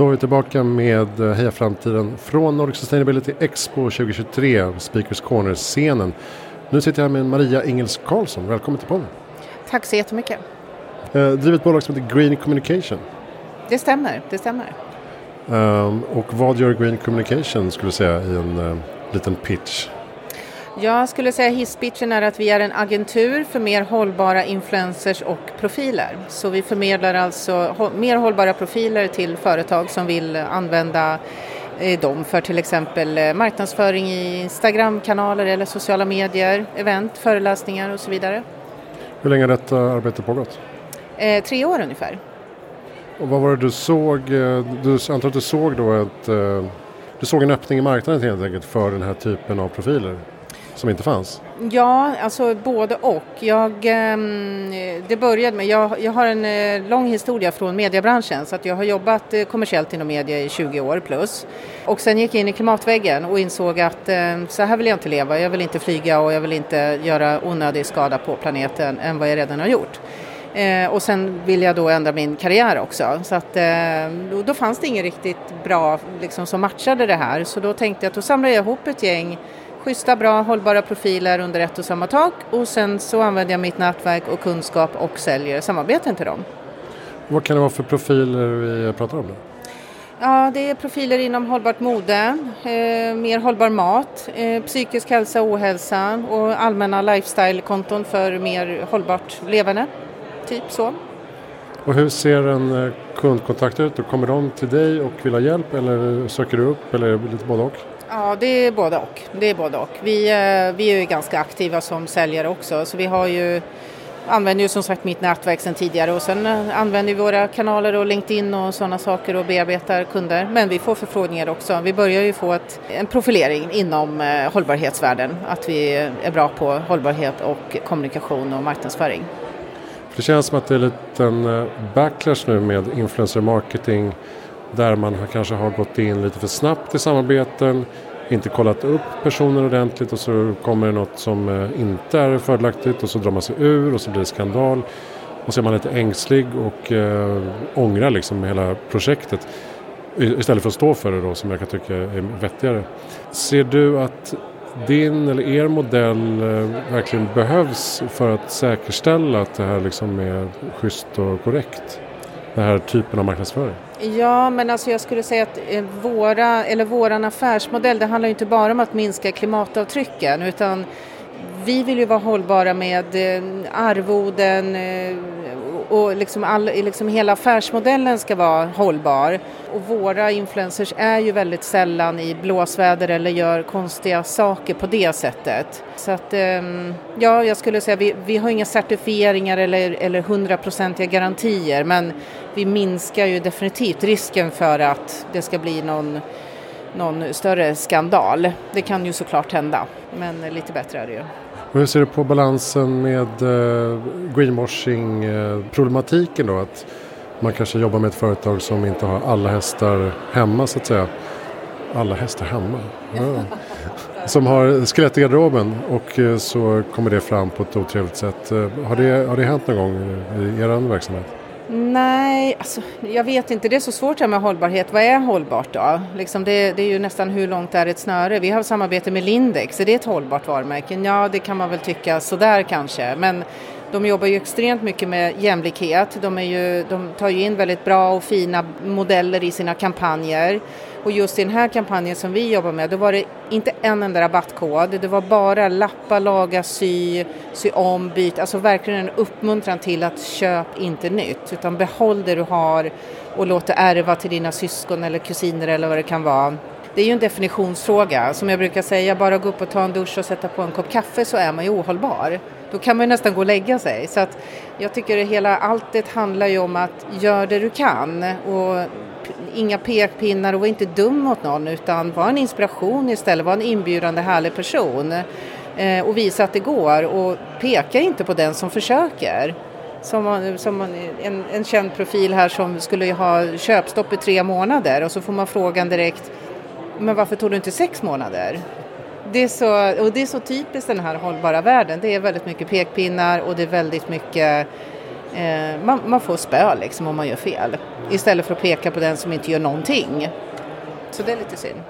Då är vi tillbaka med eh, Heja Framtiden från Nordic Sustainability Expo 2023, Speakers Corner-scenen. Nu sitter jag här med Maria Ingels Karlsson, välkommen till podden. Tack så jättemycket. Eh, driver ett bolag som heter Green Communication. Det stämmer, det stämmer. Um, och vad gör Green Communication skulle du säga i en uh, liten pitch? Jag skulle säga hisspitchen är att vi är en agentur för mer hållbara influencers och profiler. Så vi förmedlar alltså mer hållbara profiler till företag som vill använda eh, dem för till exempel eh, marknadsföring i Instagramkanaler eller sociala medier, event, föreläsningar och så vidare. Hur länge har detta arbete pågått? Eh, tre år ungefär. Och vad var det du såg? Eh, du antar att du såg då att du såg en öppning i marknaden helt enkelt för den här typen av profiler? Som inte fanns? Ja, alltså både och. Jag, ehm, det började med, jag, jag har en eh, lång historia från mediebranschen så att jag har jobbat eh, kommersiellt inom media i 20 år plus. Och sen gick jag in i klimatväggen och insåg att ehm, så här vill jag inte leva. Jag vill inte flyga och jag vill inte göra onödig skada på planeten än vad jag redan har gjort. Eh, och sen vill jag då ändra min karriär också. Så att, eh, då, då, fanns det inget riktigt bra liksom, som matchade det här. Så då tänkte jag att då samlar jag ihop ett gäng schyssta, bra, hållbara profiler under ett och samma tak och sen så använder jag mitt nätverk och kunskap och säljer samarbeten till dem. Vad kan det vara för profiler vi pratar om? Då? Ja, det är profiler inom hållbart mode, eh, mer hållbar mat, eh, psykisk hälsa och ohälsa och allmänna lifestyle-konton för mer hållbart levande. Typ så. Och hur ser en eh, kundkontakt ut? Kommer de till dig och vill ha hjälp eller söker du upp eller lite både och? Ja, det är både och. Det är både och. Vi, eh, vi är ju ganska aktiva som säljare också så vi har ju använder ju som sagt mitt nätverk sedan tidigare och sen eh, använder vi våra kanaler och LinkedIn och sådana saker och bearbetar kunder. Men vi får förfrågningar också. Vi börjar ju få ett, en profilering inom eh, hållbarhetsvärlden, att vi är bra på hållbarhet och kommunikation och marknadsföring. Det känns som att det är en liten backlash nu med influencer marketing där man kanske har gått in lite för snabbt i samarbeten, inte kollat upp personer ordentligt och så kommer det något som eh, inte är fördelaktigt och så drar man sig ur och så blir det skandal. Och så är man lite ängslig och äh, ångrar liksom hela projektet istället för att stå för det då som jag kan tycka är vettigare. Ser du att din eller er modell eh, verkligen behövs för att säkerställa att det här liksom är schysst och korrekt? Den här typen av marknadsföring? Ja, men alltså jag skulle säga att eh, våra, eller våran affärsmodell, det handlar ju inte bara om att minska klimatavtrycken utan vi vill ju vara hållbara med eh, arvoden eh, och liksom, all, liksom hela affärsmodellen ska vara hållbar. Och våra influencers är ju väldigt sällan i blåsväder eller gör konstiga saker på det sättet. Så att, ehm, ja, jag skulle säga vi, vi har inga certifieringar eller, eller hundraprocentiga garantier men vi minskar ju definitivt risken för att det ska bli någon, någon större skandal. Det kan ju såklart hända, men lite bättre är det ju hur ser du på balansen med eh, greenwashing-problematiken då? Att man kanske jobbar med ett företag som inte har alla hästar hemma så att säga. Alla hästar hemma? Ja. Som har skelett i garderoben och eh, så kommer det fram på ett otrevligt sätt. Eh, har det, har det hänt någon gång i er verksamhet? Nej, alltså, jag vet inte. Det är så svårt det här med hållbarhet. Vad är hållbart då? Liksom det, det, är ju nästan hur långt är ett snöre? Vi har samarbete med Lindex. Är det ett hållbart varumärke? Ja, det kan man väl tycka sådär kanske. Men de jobbar ju extremt mycket med jämlikhet. De, är ju, de tar ju in väldigt bra och fina modeller i sina kampanjer. Och just i den här kampanjen som vi jobbar med, då var det inte en enda rabattkod. Det var bara lappa, laga, sy, sy om, byt. Alltså verkligen en uppmuntran till att köp inte nytt, utan behåll det du har och låt det ärva till dina syskon eller kusiner eller vad det kan vara. Det är ju en definitionsfråga. Som jag brukar säga, bara gå upp och ta en dusch och sätta på en kopp kaffe så är man ju ohållbar. Då kan man ju nästan gå och lägga sig. Så att jag tycker att hela alltet handlar ju om att gör det du kan och inga pekpinnar och var inte dum mot någon utan var en inspiration istället, var en inbjudande härlig person eh, och visa att det går och peka inte på den som försöker. Som, som en, en känd profil här som skulle ha köpstopp i tre månader och så får man frågan direkt men varför tog du inte sex månader? Det är, så, och det är så typiskt den här hållbara världen. Det är väldigt mycket pekpinnar och det är väldigt mycket eh, man, man, får spö liksom om man gör fel. Istället för att peka på den som inte gör någonting. Så det är lite synd.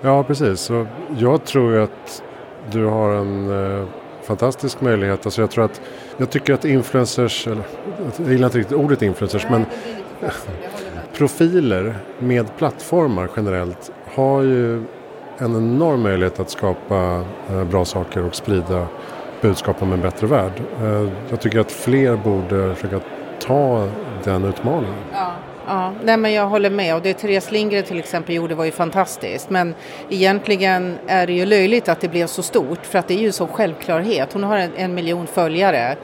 Ja, precis. Så jag tror ju att du har en eh, fantastisk möjlighet. Alltså jag, tror att, jag tycker att influencers, eller jag gillar inte riktigt ordet influencers, men profiler med plattformar generellt har ju en enorm möjlighet att skapa eh, bra saker och sprida budskap om en bättre värld. Eh, jag tycker att fler borde försöka ta den utmaningen. Ja. Ja, nej men jag håller med och det Therese Lindgren till exempel gjorde var ju fantastiskt men egentligen är det ju löjligt att det blev så stort för att det är ju så självklarhet. Hon har en, en miljon följare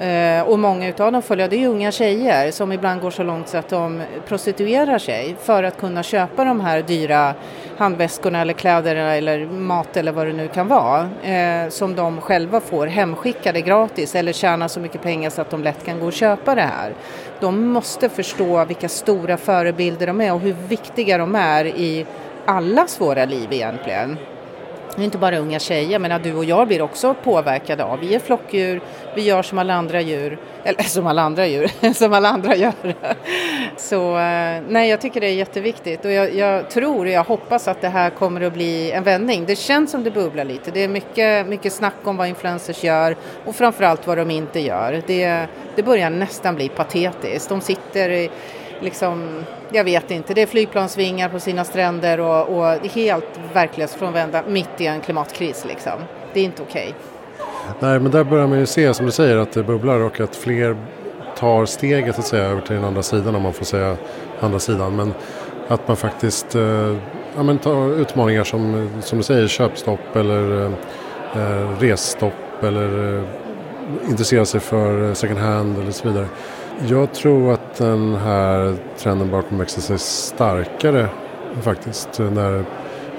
Eh, och många utav dem följer, det är unga tjejer som ibland går så långt så att de prostituerar sig för att kunna köpa de här dyra handväskorna eller kläderna eller mat eller vad det nu kan vara. Eh, som de själva får hemskickade gratis eller tjänar så mycket pengar så att de lätt kan gå och köpa det här. De måste förstå vilka stora förebilder de är och hur viktiga de är i allas våra liv egentligen. Det är inte bara unga tjejer, men du och jag blir också påverkade av. Vi är flockdjur, vi gör som alla andra djur, eller som alla andra djur, som alla andra gör. Så eh, nej, jag tycker det är jätteviktigt och jag, jag, tror och jag hoppas att det här kommer att bli en vändning. Det känns som det bubblar lite. Det är mycket, mycket snack om vad influencers gör och framförallt vad de inte gör. Det, det börjar nästan bli patetiskt. De sitter i liksom, jag vet inte, det är flygplansvingar på sina stränder och, och helt verklighetsfrånvända mitt i en klimatkris liksom. Det är inte okej. Okay. Nej, men där börjar man ju se som du säger att det bubblar och att fler tar steget att säga över till den andra sidan om man får säga andra sidan. Men att man faktiskt eh, ja, men tar utmaningar som, som du säger köpstopp eller eh, eh resstopp eller eh, intresserar sig för eh, second hand eller så vidare. Jag tror att den här trenden bara kommer växa sig starkare faktiskt när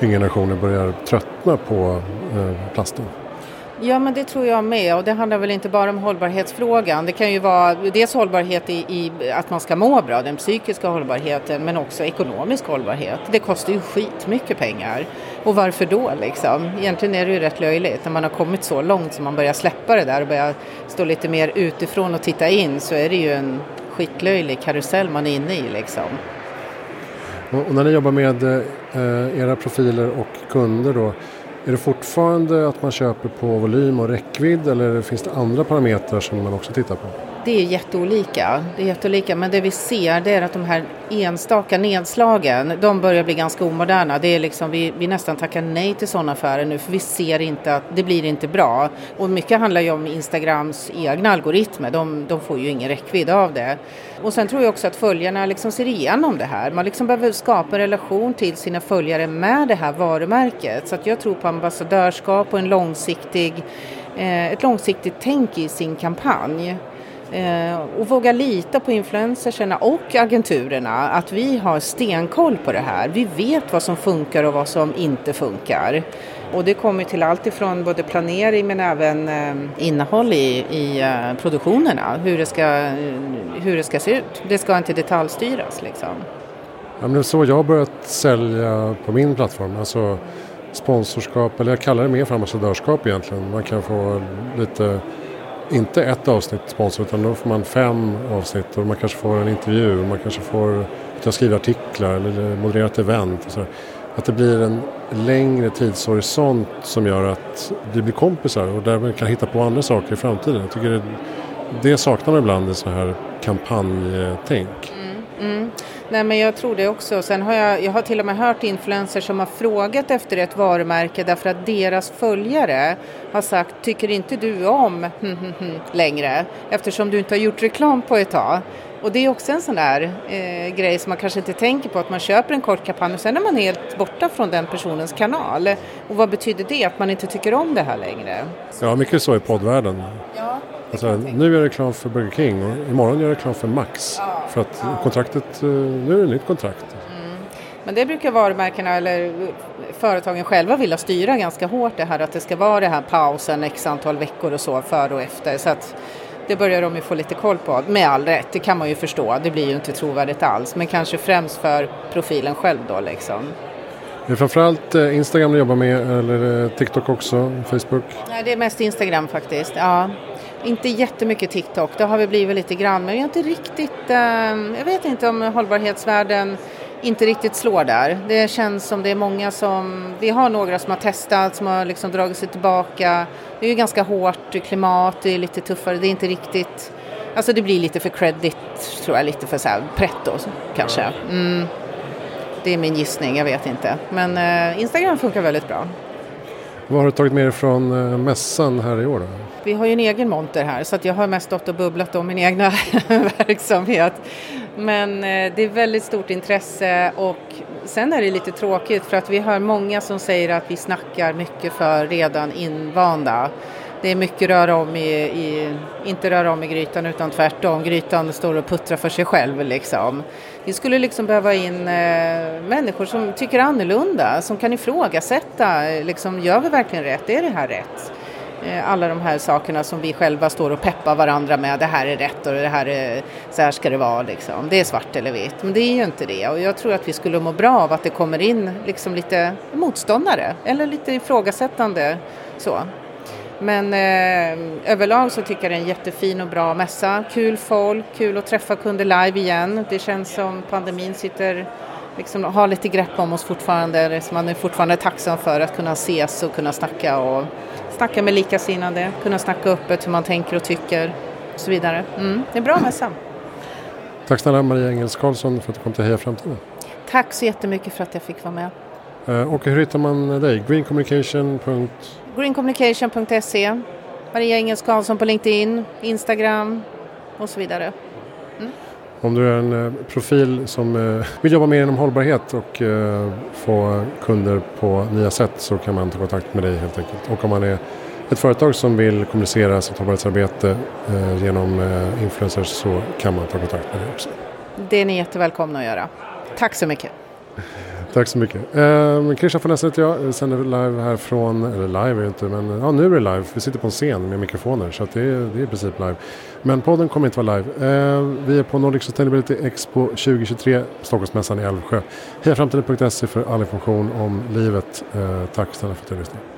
yngre generationer börjar tröttna på eh, plasten. Ja men det tror jag med och det handlar väl inte bara om hållbarhetsfrågan. Det kan ju vara dels hållbarhet i, i, att man ska må bra, den psykiska hållbarheten men också ekonomisk hållbarhet. Det kostar ju skitmycket pengar. Och varför då liksom? Egentligen är det ju rätt löjligt. När man har kommit så långt som man börjar släppa det där och börjar stå lite mer utifrån och titta in så är det ju en skitlöjlig karusell man är inne i liksom. Och när ni jobbar med eh, era profiler och kunder då är det fortfarande att man köper på volym och räckvidd eller finns det andra parametrar som man också tittar på? Det är jätteolika, det är jätteolika men det vi ser det är att de här enstaka nedslagen de börjar bli ganska omoderna. Det är liksom, vi, vi nästan tackar nej till sådana affärer nu för vi ser inte att det blir inte bra. Och mycket handlar ju om Instagrams egna algoritmer, de, de får ju ingen räckvidd av det. Och sen tror jag också att följarna liksom ser igenom det här. Man liksom behöver skapa en relation till sina följare med det här varumärket. Så att jag tror på ambassadörskap och en långsiktig, eh, ett långsiktigt tänk i sin kampanj. Eh, och våga lita på influencerserna och agenturerna att vi har stenkoll på det här. Vi vet vad som funkar och vad som inte funkar. Och det kommer till allt ifrån både planering men även eh, innehåll i, i eh, produktionerna, hur det, ska, hur det ska se ut. Det ska inte detaljstyras liksom. Ja, men det är så jag har börjat sälja på min plattform. Alltså sponsorskap, eller jag kallar det mer för ambassadörskap egentligen. Man kan få lite inte ett avsnitt sponsor utan då får man fem avsnitt och man kanske får en intervju, och man kanske får att jag skriver artiklar eller moderera ett event. Och så. Att det blir en längre tidshorisont som gör att vi blir kompisar och där man kan hitta på andra saker i framtiden. Jag tycker det, det saknar man ibland i sådana här kampanjtänk. Mm, mm. Nej men jag tror det också. Sen har jag, jag har till och med hört influencers som har frågat efter ett varumärke därför att deras följare har sagt tycker inte du om längre eftersom du inte har gjort reklam på ett tag. Och det är också en sån där eh, grej som man kanske inte tänker på att man köper en kort kampanj och sen är man helt borta från den personens kanal. Och vad betyder det? Att man inte tycker om det här längre? Ja, mycket så i poddvärlden. Ja. Alltså, nu gör jag reklam för Burger King och imorgon gör jag reklam för Max. För att kontraktet, eh, nu är det ett nytt kontrakt. Mm. Men det brukar varumärkena eller företagen själva vilja styra ganska hårt det här att det ska vara det här pausen x antal veckor och så före och efter. Så att det börjar de ju få lite koll på, med all rätt, det kan man ju förstå. Det blir ju inte trovärdigt alls, men kanske främst för profilen själv då liksom. Det är framförallt eh, Instagram du jobbar med eller eh, TikTok också, Facebook? Nej, det är mest Instagram faktiskt. Ja. Inte jättemycket TikTok, det har vi blivit lite grann, men vi har inte riktigt, eh, jag vet inte om hållbarhetsvärlden inte riktigt slår där. Det känns som det är många som, vi har några som har testat, som har liksom dragit sig tillbaka. Det är ju ganska hårt klimat, det är lite tuffare, det är inte riktigt, alltså det blir lite för credit tror jag, lite för så här pretto kanske. Mm. Det är min gissning, jag vet inte. Men eh, Instagram funkar väldigt bra. Vad har du tagit med dig från eh, mässan här i år? Då? Vi har ju en egen monter här så att jag har mest stått och bubblat om min egna verksamhet. Men eh, det är väldigt stort intresse och sen är det lite tråkigt för att vi har många som säger att vi snackar mycket för redan invanda. Det är mycket röra om i, i, inte röra om i grytan utan tvärtom. Grytan står och puttrar för sig själv liksom. Vi skulle liksom behöva in eh, människor som tycker annorlunda, som kan ifrågasätta, liksom, gör vi verkligen rätt? Är det här rätt? Eh, alla de här sakerna som vi själva står och peppar varandra med, det här är rätt och det här är, så här ska det vara liksom. Det är svart eller vitt, men det är ju inte det och jag tror att vi skulle må bra av att det kommer in liksom lite motståndare eller lite ifrågasättande så. Men eh, överlag så tycker jag det är en jättefin och bra mässa. Kul folk, kul att träffa kunder live igen. Det känns som pandemin sitter liksom har lite grepp om oss fortfarande. Så man är fortfarande tacksam för att kunna ses och kunna snacka och snacka med likasinnade, kunna snacka öppet hur man tänker och tycker och så vidare. Mm, det är bra mässa. Tack snälla Maria Engels Karlsson för att du kom till Heja Framtiden. Tack så jättemycket för att jag fick vara med. Eh, och hur hittar man dig? Greencommunication. Greencommunication.se Maria Engels Karlsson på LinkedIn, Instagram och så vidare. Mm. Om du är en eh, profil som eh, vill jobba mer inom hållbarhet och få kunder på nya sätt så kan man ta kontakt med dig helt enkelt. Och om man är ett företag som vill kommunicera sitt hållbarhetsarbete genom influencers så kan man ta kontakt med dig också. Det är ni jättevälkomna att göra. Tack så mycket. Tack så mycket. Eh, Christian von Essen heter jag. Sänder live här från, eller live är det inte, men ja, nu är det live. Vi sitter på en scen med mikrofoner så det, är, det är i princip live. Men podden kommer inte vara live. Eh, vi är på Nordic Sustainability Expo 2023, Stockholmsmässan i Älvsjö. Hejaframtiden.se för all information om livet. Eh, tack snälla för att du lyssnade.